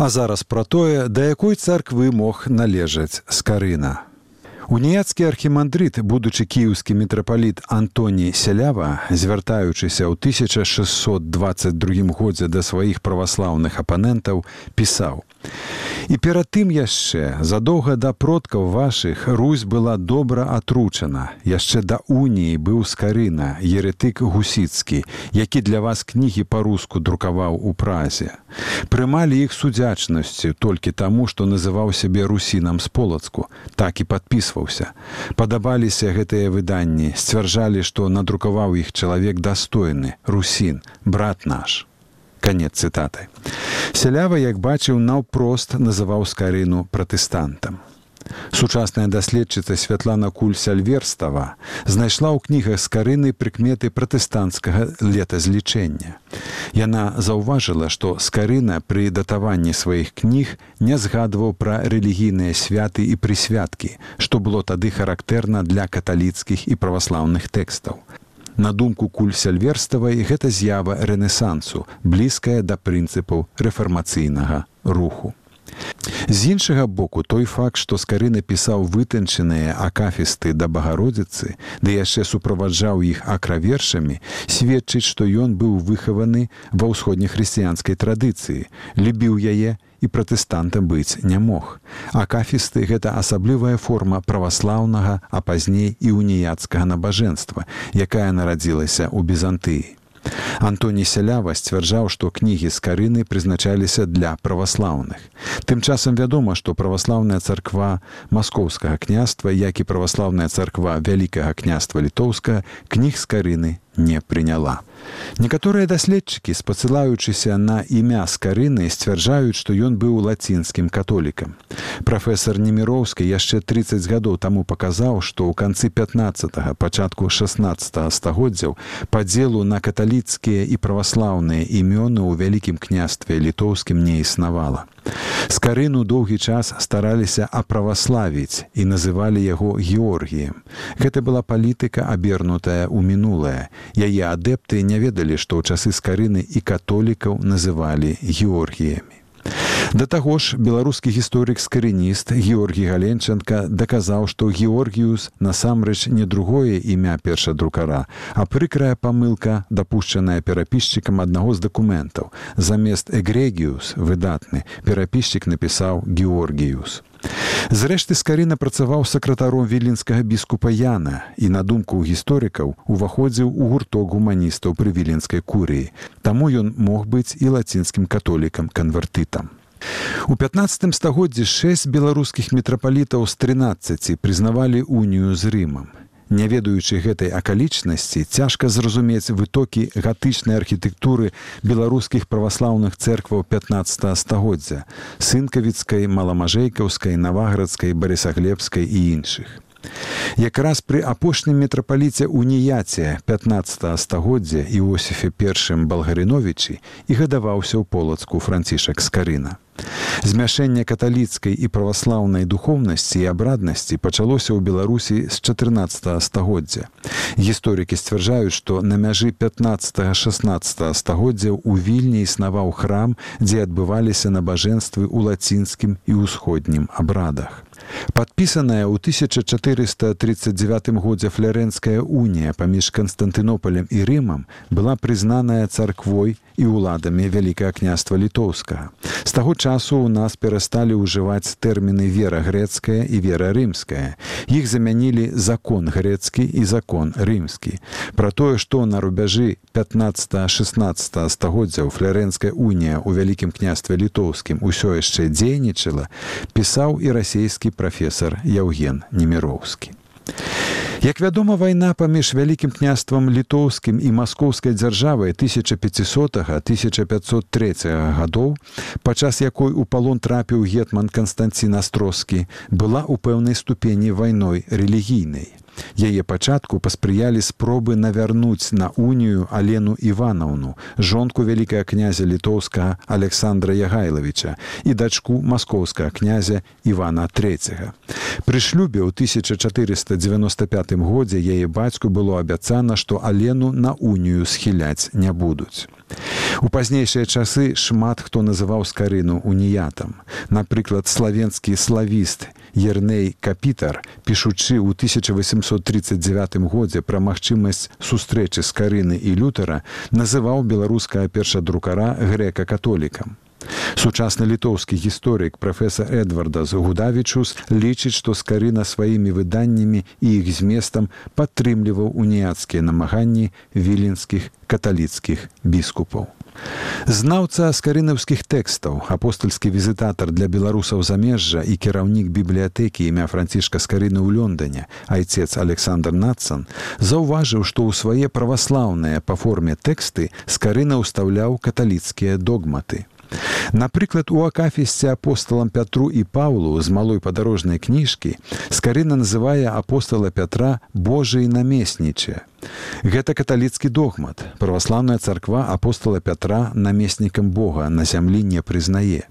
А зараз пра тое, да якой царквы мог належаць скарына. Уніяцкі архімандрыт, будучы кіеўскі мітрапаліт Антоній Сялява, звяртаючыся ў 1622 годзе да сваіх праваслаўных апанентаў, пісаў: І перад тым яшчэ задоўга да продкаў вашых Русь была добра атручана. яшчэ да уніі быў скарына, еретык гусіцкі, які для вас кнігі па-руску друкаваў у празе. Прымалі іх судзячнасцю толькі таму, што называў сябе русінам з полацку, так і падпісваўся. Падабаліся гэтыя выданні, сцвярджалі, што надрукаваў іх чалавек дастойны, русін, брат наш. Канец цытаты. Сялява, як бачыў, наўпрост называў скарыну пратэстантам. Сучасная даследчыца святлана куль сальверстава знайшла ў кнігах скарыны прыкметы пратэстанцкага летазлічэння. Яна заўважыла, што скарына пры датаванні сваіх кніг не згадваў пра рэлігійныя святы і прысвяткі, што было тады характэрна для каталіцкіх і праваслаўных тэкстаў. На думку куль сальверставай гэта з'ява рэнесансу, блізкая да прынцыпаў рэфармацыйнага руху. З іншага боку той факт, што скары напісаў вытанчаныя акафісты да багародзіцы, ды яшчэ суправаджаў іх акравершамі, сведчыць, што ён быў выхаваны ва ўсходнехрысціянскай традыцыі, любіў яе і пратэстантам быць не мог. Акафісты гэта асаблівая форма праваслаўнага, а пазней і уніяцкага набажэнства, якая нарадзілася ў бізантыі. Антоній сялява сцвярджаў, што кнігі з карыны прызначаліся для праваслаўных. Тым часам вядома, што праваслаўная царква маскоўскага княства, як і праваслаўная царква вялікага княства літоўска кніг з карыны не прыняла. Некаторыя даследчыкі, спасылаючыся на імя скарыны, сцвярджаюць, што ён быў лацінскім католікам. Прафесор Неміроўскі яшчэ 30 гадоў таму паказаў, што ў канцы 15 пачатку 16 стагоддзяў падзелу на каталіцкія і праваслаўныя імёны ў вялікім княстве літоўскім не існавала. Скарыну доўгі час стараліся аправаславіць і называлі яго георгіем. Гэта была палітыка абернутая ў мінулае. Яе адэпты не ведалі, што ў часы скарыны і католікаў называлі георгіямі. Да таго ж беларускі гісторык скарыніст Георгій Галенчанка даказаў, што Георгіус насамрэч не другое імя першадрукара, а прыкрая памылка, дапушчаная перапісчыкам аднаго з дакументаў. Замест эгрегіус выдатны перапісчык напісаў Георгіус. Зрэшты скарына працаваў сакратаром віленскага біскупа Яна і на думку гісторыкаў уваходзіў у гурток гуманістаў пры віленскай курыі. Таму ён мог быць і лацінскім католікам канвертытам. У 15 стагоддзі шэсць беларускіх мітрапалітаў з 13 прызнавалі унію з рымам. Не ведаючы гэтай акалічнасці, цяжка зразумець вытокі гатычнай архітэктуры беларускіх праваслаўных цэркваў 15 стагоддзя, сынкавіцкай, маламажэйкаўскай, наваградскай, барысаглебскай і іншых. Якраз пры апошнім метрапаліце уніяце 15 стагоддзя Іосифе першым балгарыновічы і гадаваўся ў полацку францішак скарына. Змяшэнне каталіцкай і праваслаўнай духовнасці і абраднасці пачалося ў Беларусі з 14 стагоддзя. Гісторыкі сцвярджаюць, што на мяжы 15-16 стагоддзяў у вільні існаваў храм, дзе адбываліся набажэнствы ў лацінскім і ўсходнім абрадах. Падпісаная ў 1439 годзе флярэнская унія паміж Канстантынопалем і Рымам была прызнаная царквой і ўладамі вялікае княства літоўскага. З таго часу ў нас перасталі ўжываць тэрміны вера грэцкая і вера рымская. Іх замянілі закон грэцкі і закон рымскі. Пра тое, што на рубяжы 15-16 стагоддзяў флярэнская унія ў вялікім княстве літоўскім усё яшчэ дзейнічала, пісаў і расійскі прафесор Яўген Неміроўскі. Як вядома, вайна паміж вялікім княствам літоўскім і маскоўскай дзяржавай 1500-1503 гадоў, падчас якой у палон трапіў гетман Канстанцін Астроскі, была ў пэўнай ступені вайной рэлігійнай. Яе пачатку паспрыялі спробы навярнуць на унію Алену Іванаўну, жонку вялікага князя літоўскага Александра Ягайлавіча і дачку маскоўскага князя Івана III. Пры шлюбе ў 1495 годзе яе бацьку было абяцана, што Алену на унію схіляць не будуць. У пазнейшыя часы шмат хто называў скарыну уніятам. Напрыклад, славенскі славіст Ерней Капітар, пішучы ў 1839 годзе пра магчымасць сустрэчы з карыны і лютара, называў беларуская першадрукара грэка-католікам. Сучасны літоўскі гісторык прафесор Эдварда Згудавічус лічыць, што скарына сваімі выданнямі і іх зместам падтрымліваў уніяцкія намаганні віленскіх каталіцкіх біскупаў. Знаўца скарынаўскіх тэкстаў, апостальскі візітатар для беларусаў замежжа і кіраўнік бібліятэкі імя францішка скарыны ў Лондоне, айцец Александр Нацан, заўважыў, што ў свае праваслаўныя па форме тэксты скарына ўстаўляў каталіцкія догматы. Напрыклад, у акафісце апосталам Пятру і Паўлу з малой падарожнай кніжкі скарына называе апостала Пятра Божай намеснічае. Гэта каталіцкі догмат. Праваслаўная царква апостала Пятра намеснікам Бога на зямлі не прызнае.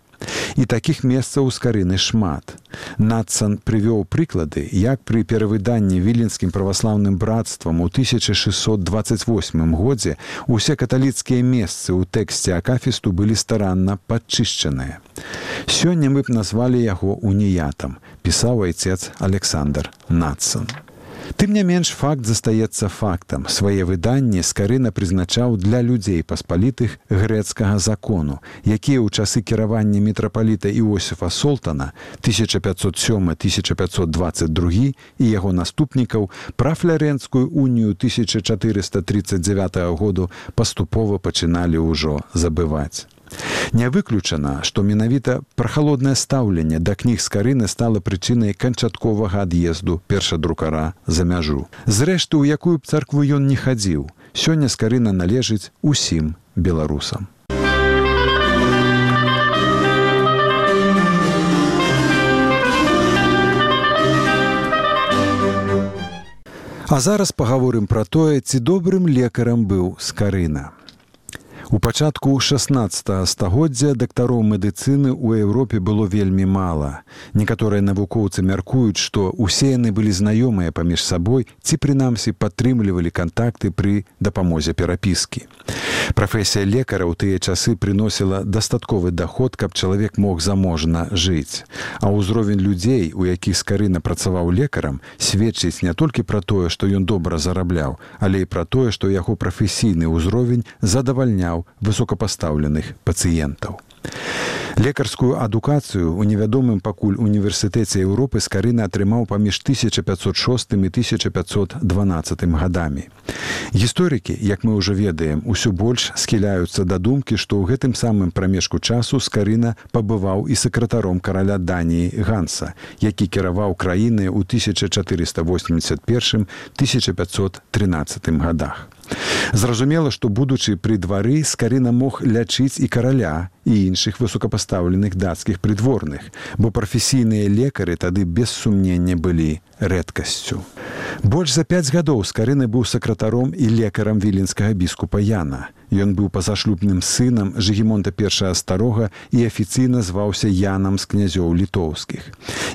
І такіх месцаў у скарыны шмат. Нацсан прывёў прыклады, як пры перавыданні віленскім праваслаўным братствам у 1628 годзе усе каталіцкія месцы ў тэксце акафісту былі старанна падчышчаныя. Сёння мы б назвалі яго уніятам, пісаў айцец Александр Нацсан. Тым не менш факт застаецца фактам. Свае выданні скарына прызначаў для людзей паспалітых грэцкага закону, якія ў часы кіравання мітрапаліта Іосифа Солтана 1507-1522 і яго наступнікаў пра флярэнскую унію 1439 году паступова пачыналі ўжо забываць. Не выключана, што менавіта прахалоднае стаўленне да кніг скарыны стала прычынай канчатковага ад'езду першадрукара за мяжу. Зрэшты, у якую б царкву ён не хадзіў, сёння скарына належыць усім беларусам. А зараз пагаворым пра тое, ці добрым лекарам быў скарына. У пачатку 16 стагоддзя дактароў медыцыны ў Еўропе было вельмі мала. Некаторыя навукоўцы мяркуюць, што усе яны былі знаёмыя паміж сабой ці прынамсі падтрымлівалі кантакты пры дапамозе перапіскі. Прафесія лекара ў тыя часы прыносіла дастатковы даход, каб чалавек мог заможна жыць. А ўзровень людзей, у якіх скарына працаваў лекарам, сведчыць не толькі пра тое, што ён добра зарабляў, але і пра тое, што яго прафесійны ўзровень задавальняў высокапастаўленых пацыентаў. Лекарскую адукацыю ў невядомым пакуль універсітэце Еўропы скарына атрымаў паміж 1506 і 1512 гадамі. Гісторыкі, як мы ўжо ведаем, усё больш схіляюцца да думкі, што ў гэтым самым прамежку часу скарына пабываў і сакратаром караля Даніі Ганса, які кіраваў краіны ў 1481 1513 годах. Зразумела, што будучы пры двары скарына мог лячыць і караля і іншых высокапастаўленых дацкіх прыдворных, бо прафесійныя лекары тады без сумнення былі рэдкасцю. Больш за пяць гадоў скарыны быў сакратаром і лекарам віленскага біскупа Яна. Ён быў пазашлюбным сынам жыгемонта першага старога і афіцыйна зваўся янам з князёў літоўскіх.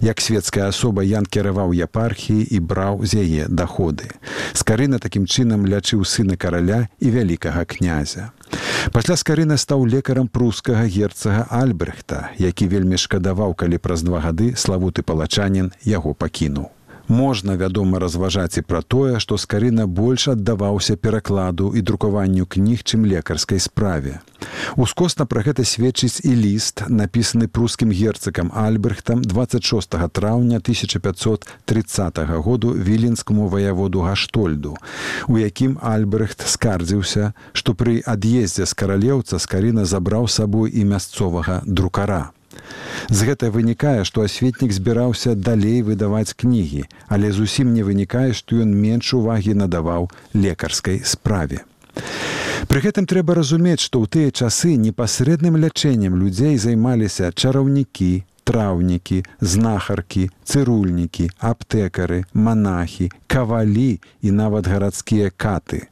Як светская асоба ян кіраваў епархіі і браў з яе даходы. Скарына такім чынам лячыў сына караля і вялікага князя. Пасля скарына стаў лекарам прускага герцага Альбрехта, які вельмі шкадаваў, калі праз два гады славуты палачанін яго пакінуў можна вядома разважаць і пра тое што скарына больш аддаваўся перакладу і друкаванню кніг чым лекарскай справе. Ускосна пра гэта сведчыць і ліст напісаны прускім герцакам альбрехтам 26 траўня 1530 году віленскаму ваяводу гаштольду у якім альбрехт скардзіўся што пры ад'ездзе з каралеўца скарына забраў сабой і мясцовага друкара З гэта вынікае, што асветнік збіраўся далей выдаваць кнігі, але зусім не вынікае, што ён менш увагі надаваў лекарскай справе. Пры гэтым трэба разумець, што ў тыя часы непасрэдным лячэннем людзей займаліся чараўнікі, траўнікі, знахаркі, цырульнікі, аптэкары, манахі, кавалі і нават гарадскія каты.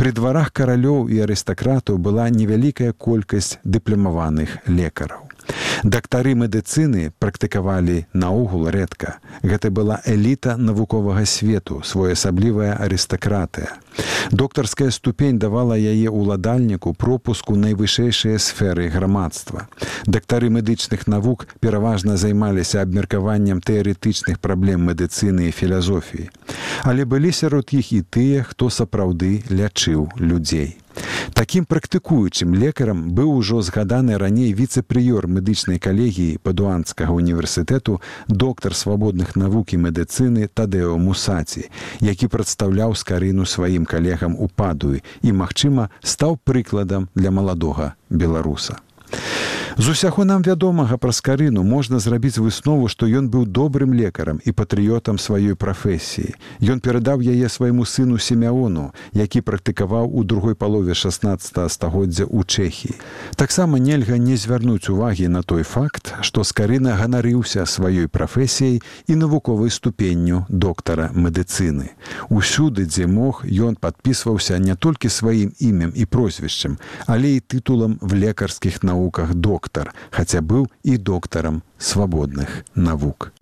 Пры дварах каралёў і арыстакратаў была невялікая колькасць дыпламаваных лекараў. Дактары медыцыны практыкавалі наогул рэдка. Гэта была эліта навуковага свету, своеасаблівая арыстакратыя. Доктарская ступень давала яе ўладальніку пропуску найвышэйшыя сферы грамадства. Дактары медычных навук пераважна займаліся абмеркаваннем тэарэтычных праблем медыцыны і філазофіі. Але былі сярод іх і тыя, хто сапраўды лячыў людзей. Такім практыкуючым лекарам быў ужо згаданы раней віцэ-прыёр медычнай калегіі падуанскага універсітэту доктар свабодных навук і медыцыны Тадэо Мусаці, які прадстаўляў скарыну сваім калегам у падуі і, магчыма, стаў прыкладам для маладога беларуса. З усяго нам вядомага пра скарыну можна зрабіць выснову, што ён быў добрым лекарам і патрыётам сваёй прафесіі. Ён перадаў яе свайму сыну семяону, які практыкаваў у другой палове 16 стагоддзя ў Чэхіі. Таксама нельга не звярнуць увагі на той факт, што скарына ганарыўся сваёй прафесіяй і навуковай ступенню доктара медыцыны. Усюды, дзе мог, ён падпісваўся не толькі сваім імем і прозвішчам, але і тытулам в лекарскіх навуках доктар хаця быў і доктарам свабодных навук.